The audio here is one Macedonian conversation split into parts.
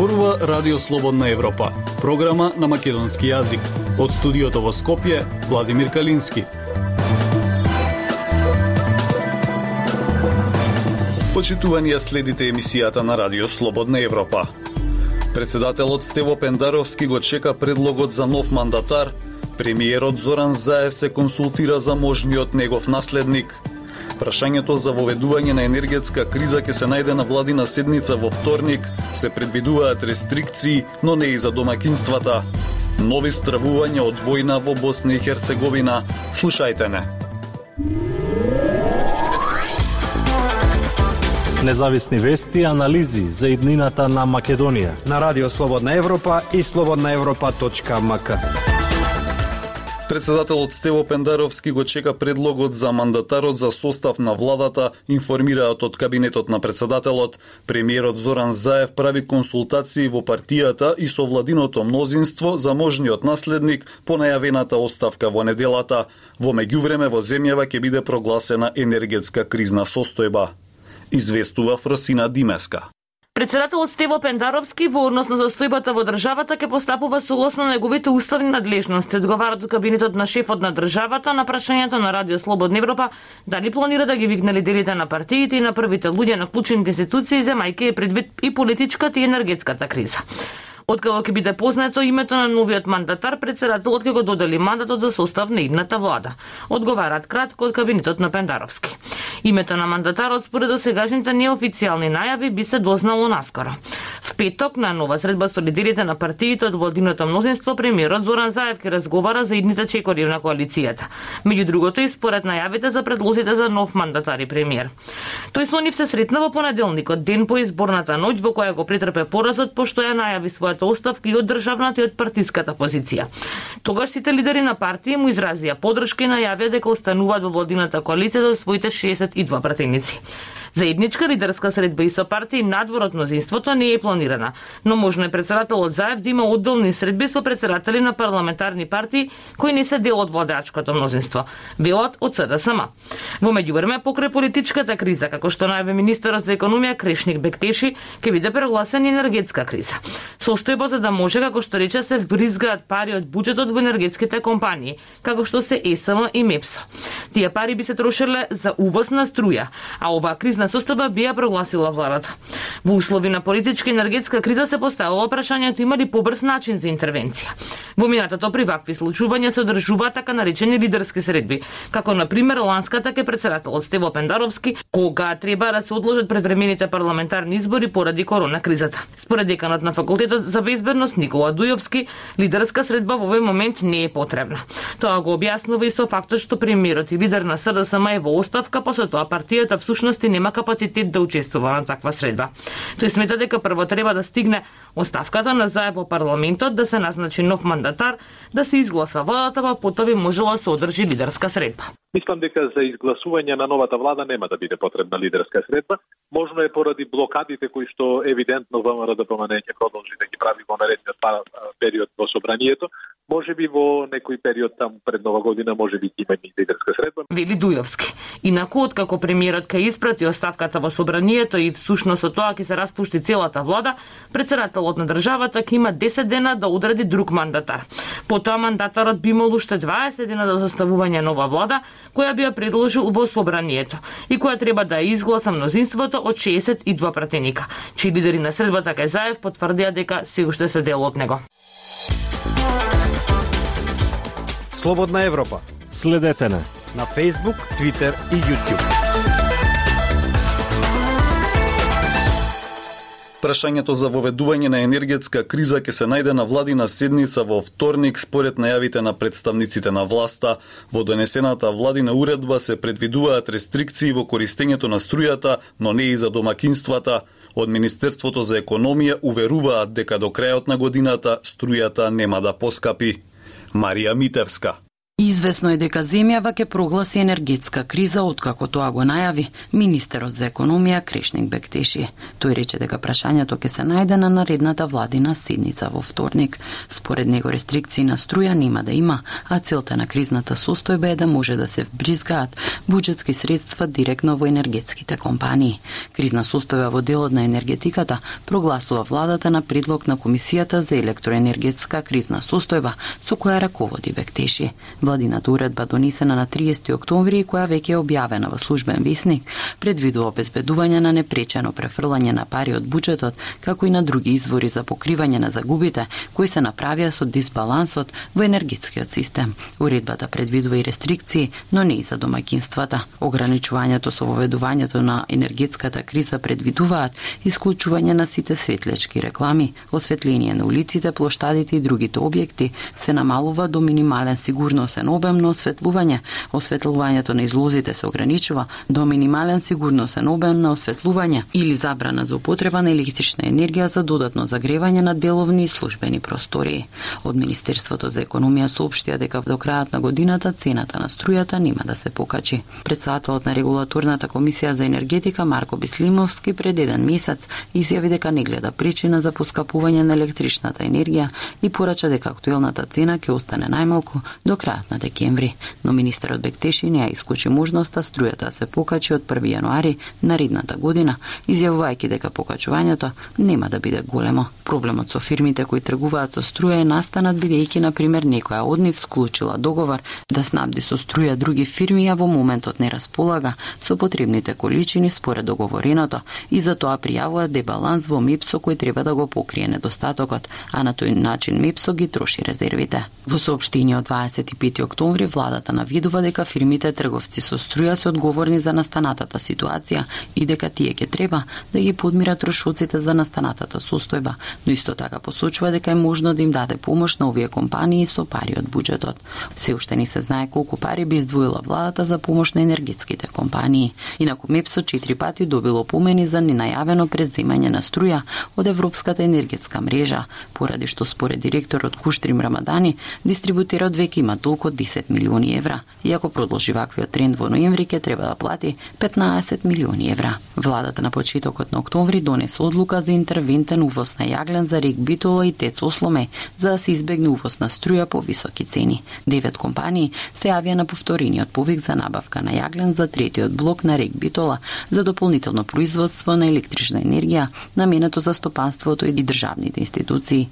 зборува Радио Слободна Европа, програма на македонски јазик. Од студиото во Скопје, Владимир Калински. Почитувани следите емисијата на Радио Слободна Европа. Председателот Стево Пендаровски го чека предлогот за нов мандатар, премиерот Зоран Заев се консултира за можниот негов наследник – Прашањето за воведување на енергетска криза ќе се најде на владина седница во вторник. Се предвидуваат рестрикции, но не и за домакинствата. Нови стравувања од војна во Босна и Херцеговина. Слушајте не. Независни вести и анализи за иднината на Македонија на Радио Слободна Европа и слободнаевропа.мк. Председателот Стево Пендаровски го чека предлогот за мандатарот за состав на владата, информираат од кабинетот на председателот. Премиерот Зоран Заев прави консултации во партијата и со владиното мнозинство за можниот наследник по најавената оставка во неделата. Во меѓувреме во земјава ќе биде прогласена енергетска кризна состојба. Известува Фросина Димеска. Председателот Стево Пендаровски во однос на застојбата во државата ќе постапува согласно неговите уставни надлежности, одговара до кабинетот на шефот на државата на прашањето на Радио Слободна Европа дали планира да ги вигне лидерите на партиите и на првите луѓе на клучните институции земајќи е предвид и политичката и енергетската криза. Откако ќе биде познато името на новиот мандатар, председателот ќе го додели мандатот за состав на идната влада. Одговарат кратко од кабинетот на Пендаровски. Името на мандатарот според досегашните неофицијални најави би се дознало наскоро. Петок на нова средба со лидерите на партиите од владиното мнозинство премиерот Зоран Заев ќе разговара за идните чекори на коалицијата. Меѓу другото и според најавите за предлозите за нов мандатар и премиер. Тој со нив се сретна во понеделникот, ден по изборната ноќ во која го претрпе поразот пошто ја најави својата оставка и од државната и од партиската позиција. Тогаш сите лидери на партија му изразија подршка и најавија дека остануваат во владината коалиција за своите 62 пратеници. Заедничка лидерска средба и со партии надвор од мнозинството не е планирана, но можно е председателот Заев да има одделни средби со председатели на парламентарни партии кои не се дел од владачкото мнозинство, велат од СДСМ. Во меѓувреме покрај политичката криза, како што најави министерот за економија Крешник Бектеши, ќе биде прегласена енергетска криза. Состојба за да може како што рече се вбризгаат пари од буџетот во енергетските компании, како што се ЕСМ и МЕПСО. Тие пари би се трошеле за увоз на струја, а оваа криза кризна состојба би ја прогласила владата. Во услови на политичка и енергетска криза се поставило прашањето има ли побрз начин за интервенција. Во минатото при вакви случувања се одржуваат така наречени лидерски средби, како на пример ланската ке председателот Стево Пендаровски, кога треба да се одложат предвремените парламентарни избори поради корона кризата. Според деканот на факултетот за безбедност Никола Дујовски, лидерска средба во овој момент не е потребна. Тоа го објаснува и со фактот што премиерот и лидер на СДСМ е во оставка, после тоа партијата всушност нема капацитет да учествува на таква средба. Тој смета дека прво треба да стигне оставката на Заев во парламентот, да се назначи нов мандатар, да се изгласа владата, па потоа би можела да се одржи лидерска средба. Мислам дека за изгласување на новата влада нема да биде потребна лидерска средба. Можно е поради блокадите кои што евидентно ВМРО ДПМН ќе продолжи да ги прави во наредниот период во собранието. Може би во некој период там пред нова година може би има и лидерска средба. Вели Дујовски. Инаку откако премиерот ка испрати оставката во собранието и всушност со тоа ќе се распушти целата влада, председателот на државата ќе има 10 дена да одреди друг мандатар. Потоа мандатарот би имал уште 20 дена за составување нова влада, која би ја предложил во собранието и која треба да изгласа мнозинството од 62 пратеника, чии лидери на средбата кај Заев потврдија дека се уште се дел од него. Слободна Европа. Следете на на Facebook, Twitter и YouTube. Прашањето за воведување на енергетска криза ќе се најде на владина седница во вторник според најавите на представниците на власта. Во донесената владина уредба се предвидуваат рестрикции во користењето на струјата, но не и за домакинствата. Од Министерството за економија уверуваат дека до крајот на годината струјата нема да поскапи. Марија Митевска. Известно е дека земјава ќе прогласи енергетска криза откако тоа го најави министерот за економија Крешник Бектеши. Тој рече дека прашањето ќе се најде на наредната владина седница во вторник. Според него рестрикции на струја нема да има, а целта на кризната состојба е да може да се вбризгаат буџетски средства директно во енергетските компании. Кризна состојба во делот на енергетиката прогласува владата на предлог на Комисијата за електроенергетска кризна состојба со која раководи Бектеши. Владината уредба донесена на 30 октомври и која веќе е објавена во службен висник, предвидува обезбедување на непречено префрлање на пари од буџетот, како и на други извори за покривање на загубите кои се направија со дисбалансот во енергетскиот систем. Уредбата предвидува и рестрикции, но не и за домаќинствата. Ограничувањето со воведувањето на енергетската криза предвидуваат исклучување на сите светлечки реклами, осветление на улиците, плоштадите и другите објекти, се намалува до минимален сигурност сигурносен обем осветлување. Осветлувањето на излозите се ограничува до минимален сигурносен обем на осветлување или забрана за употреба на електрична енергија за додатно загревање на деловни и службени простори. Од Министерството за економија соопштија дека до крајот на годината цената на струјата нема да се покачи. Председателот на регулаторната комисија за енергетика Марко Бислимовски пред еден месец изјави дека не гледа причина за поскапување на електричната енергија и порача дека актуелната цена ќе остане најмалку до крајот на декември, но министерот Бектеши не ја исклучи можноста струјата да се покачи од 1 јануари наредната година, изјавувајќи дека покачувањето нема да биде големо. Проблемот со фирмите кои тргуваат со струја е настанат бидејќи на пример некоја од нив склучила договор да снабди со струја други фирми, а во моментот не располага со потребните количини според договореното и за тоа пријавува дебаланс во МИПСО кој треба да го покрие недостатокот, а на тој начин МИПСО ги троши резервите. Во соопштение од 25 октомври владата наведува дека фирмите трговци со струја се одговорни за настанатата ситуација и дека тие ќе треба да ги подмират трошоците за настанатата состојба, но исто така посочува дека е можно да им даде помош на овие компании со пари од буџетот. Се уште не се знае колку пари би издвоила владата за помош на енергетските компании. Инаку МЕПСО четири пати добило помени за ненајавено преземање на струја од Европската енергетска мрежа, поради што според директорот Куштрим Рамадани, дистрибутерот веќе има толку околу 10 милиони евра. И ако продолжи ваквиот тренд во ноември, ќе треба да плати 15 милиони евра. Владата на почетокот на октомври донесе одлука за интервентен увоз на јаглен за рек Битола и Тец Осломе, за да се избегне увоз на струја по високи цени. Девет компании се јавија на повторениот повик за набавка на јаглен за третиот блок на рек Битола за дополнително производство на електрична енергија, наменето за стопанството и државните институции.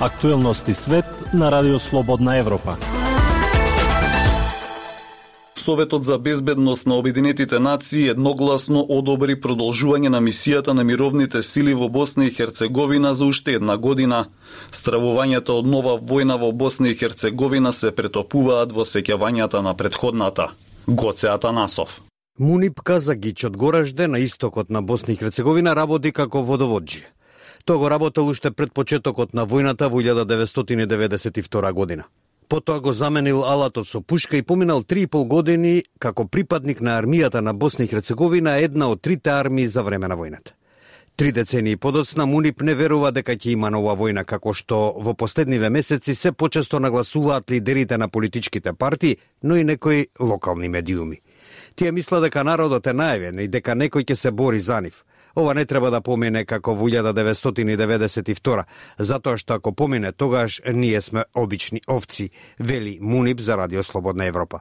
Актуелности свет на Радио Слободна Европа. Советот за безбедност на Обединетите нации едногласно одобри продолжување на мисијата на мировните сили во Босна и Херцеговина за уште една година. Стравувањето од нова војна во Босна и Херцеговина се претопуваат во сеќавањата на предходната. Гоце Атанасов. Мунип Казагич од Горажде на истокот на Босна и Херцеговина работи како водоводжи. Тоа го работел уште пред почетокот на војната во 1992 година. Потоа го заменил алатот со пушка и поминал 3,5 години како припадник на армијата на Босна и Херцеговина, една од трите армии за време на војната. Три децении подоцна Мунип не верува дека ќе има нова војна, како што во последниве месеци се почесто нагласуваат лидерите на политичките партии, но и некои локални медиуми. Тие мисла дека народот е најавен и дека некој ќе се бори за нив. Ова не треба да помине како во 1992, затоа што ако помине тогаш ние сме обични овци, вели Мунип за Радио Слободна Европа.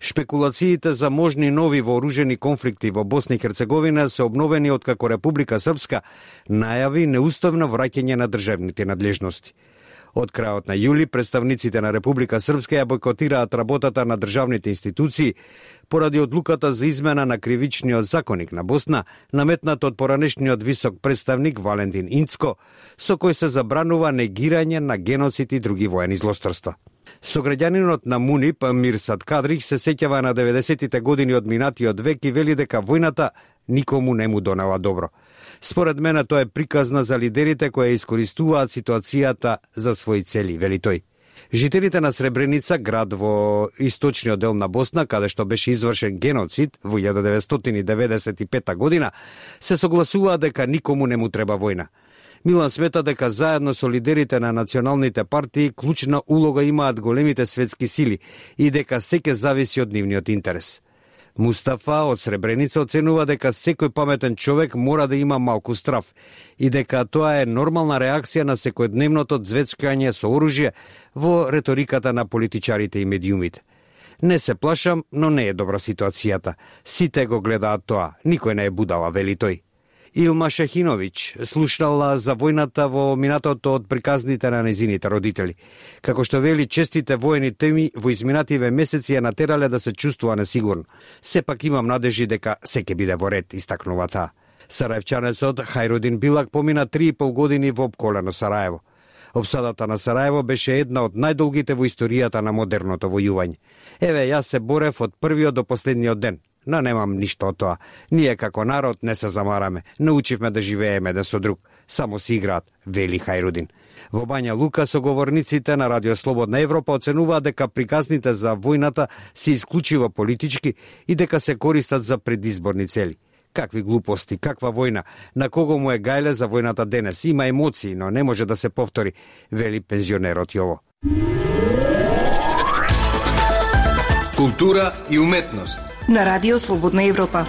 Шпекулациите за можни нови вооружени конфликти во Босна и Херцеговина се обновени откако Република Српска најави неуставно враќање на државните надлежности. Од крајот на јули, представниците на Република Српска ја бойкотираат работата на државните институции поради одлуката за измена на кривичниот законик на Босна, наметнат од поранешниот висок представник Валентин Инцко, со кој се забранува негирање на геноцид и други воени злосторства. Сограѓанинот на Мунип, Мирсад Кадрих, се сеќава на 90-тите години од минатиот век и вели дека војната никому не му донела добро. Според мене тоа е приказна за лидерите кои искористуваат ситуацијата за свои цели, вели тој. Жителите на Сребреница, град во источниот дел на Босна, каде што беше извршен геноцид во 1995 година, се согласуваат дека никому не му треба војна. Милан смета дека заедно со лидерите на националните партии клучна улога имаат големите светски сили и дека секе зависи од нивниот интерес. Мустафа од Сребреница оценува дека секој паметен човек мора да има малку страв и дека тоа е нормална реакција на секојдневното звецкање со оружје во реториката на политичарите и медиумите. Не се плашам, но не е добра ситуацијата. Сите го гледаат тоа. Никој не е будала, вели тој. Илма Шахиновиќ слушнала за војната во минатото од приказните на незините родители. Како што вели, честите воени теми во изминативе месеци ја натерале да се чувствува несигурно. Сепак имам надежи дека се ќе биде во ред, истакнува таа. Сараевчанецот Хајрудин Билак помина 3,5 години во обколено Сараево. Обсадата на Сараево беше една од најдолгите во историјата на модерното војување. Еве, јас се борев од првиот до последниот ден, но немам ништо од тоа. Ние како народ не се замараме, научивме да живееме да со друг, само си играат, вели Хајрудин. Во Бања Лука соговорниците на Радио Слободна Европа оценуваат дека приказните за војната се исклучиво политички и дека се користат за предизборни цели. Какви глупости, каква војна, на кого му е гајле за војната денес. Има емоции, но не може да се повтори, вели пензионерот Јово. Култура и уметност. На Радио Слободна Европа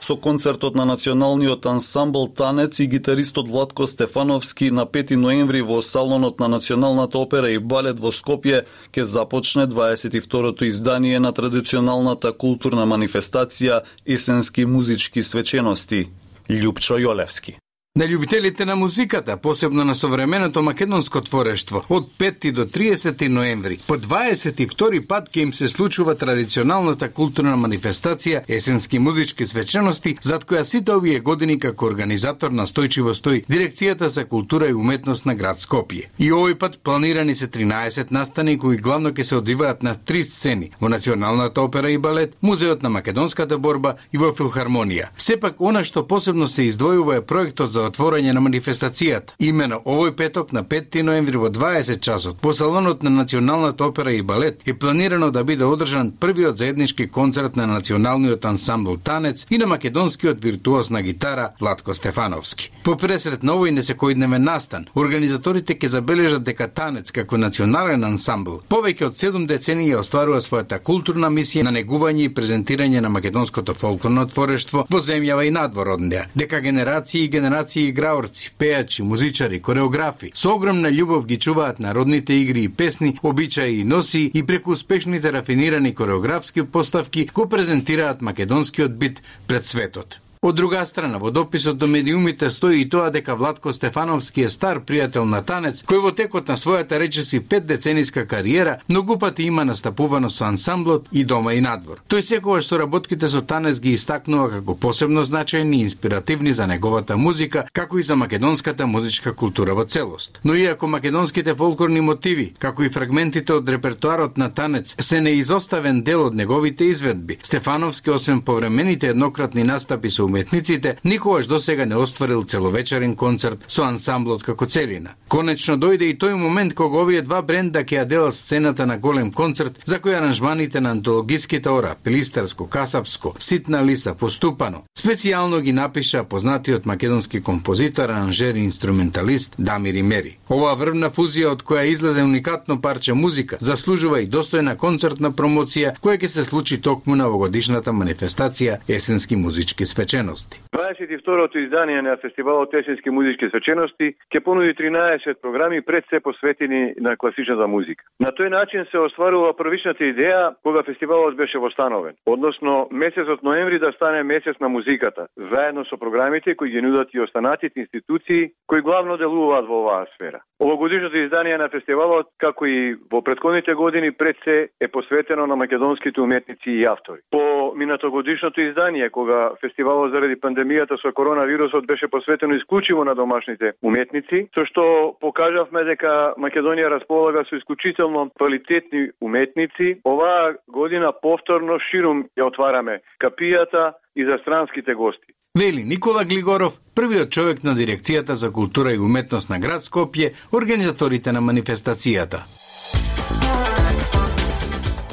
со концертот на националниот ансамбл Танец и гитаристот Владко Стефановски на 5 ноември во салонот на Националната опера и балет во Скопје ќе започне 22-то издание на традиционалната културна манифестација Есенски музички свечености. Лјупчо Јолевски. На љубителите на музиката, посебно на современото македонско творештво, од 5 до 30 ноември, по 22 пат ќе им се случува традиционалната културна манифестација Есенски музички свечености, зад која сите овие години како организатор настојчиво стои Дирекцијата за култура и уметност на град Скопје. И овој пат планирани се 13 настани кои главно ќе се одвиваат на три сцени во Националната опера и балет, Музеот на македонската борба и во Филхармонија. Сепак она што посебно се издвојува е проектот за отворање на манифестацијата. Имено овој петок на 5 ноември во 20 часот по салонот на Националната опера и балет е планирано да биде одржан првиот заеднички концерт на националниот ансамбл Танец и на македонскиот виртуоз на гитара Владко Стефановски. По пресред на овој несекојдневен настан, организаторите ќе забележат дека Танец како национален ансамбл повеќе од 7 децении ја остварува својата културна мисија на негување и презентирање на македонското фолклорно творештво во земјава и надвор од неа, дека генерации и генерации и играорци, пејачи, музичари, кореографи, со огромна љубов ги чуваат народните игри и песни, обичаи и носи и преку успешните рафинирани кореографски поставки го презентираат македонскиот бит пред светот. Од друга страна, во дописот до медиумите стои и тоа дека Владко Стефановски е стар пријател на танец, кој во текот на својата речиси пет децениска кариера многу пати има настапувано со ансамблот и дома и надвор. Тој секогаш со работките со танец ги истакнува како посебно значајни и инспиративни за неговата музика, како и за македонската музичка култура во целост. Но иако македонските фолклорни мотиви, како и фрагментите од репертуарот на танец се неизоставен дел од неговите изведби, Стефановски освен повремените еднократни настапи со уметниците, никогаш досега не остварил целовечерен концерт со ансамблот како целина. Конечно дојде и тој момент кога овие два бренда ќе ја делат сцената на голем концерт, за кој аранжманите на антологиските ора, Пилистарско, Касапско, Ситна Лиса, Поступано, специјално ги напиша познатиот македонски композитор, аранжер и инструменталист Дамир Мери. Оваа врвна фузија од која излезе уникатно парче музика, заслужува и достојна концертна промоција која ќе се случи токму на овогодишната манифестација Есенски музички свечен свечености. 22-то издание на фестивалот Есенски музички свечености ќе понуди 13 програми пред се посветени на класичната музика. На тој начин се остварува првичната идеја кога фестивалот беше востановен, односно месецот ноември да стане месец на музиката, заедно со програмите кои ги нудат и останатите институции кои главно делуваат во оваа сфера. Овогодишното издание на фестивалот, како и во предходните години, пред се е посветено на македонските уметници и автори. По минатогодишното издание, кога фестивалот заради пандемијата со коронавирусот беше посветено исклучиво на домашните уметници, со што покажавме дека Македонија располага со исклучително квалитетни уметници. Оваа година повторно ширум ја отвараме капијата и за странските гости. Вели Никола Глигоров, првиот човек на Дирекцијата за култура и уметност на град Скопје, организаторите на манифестацијата.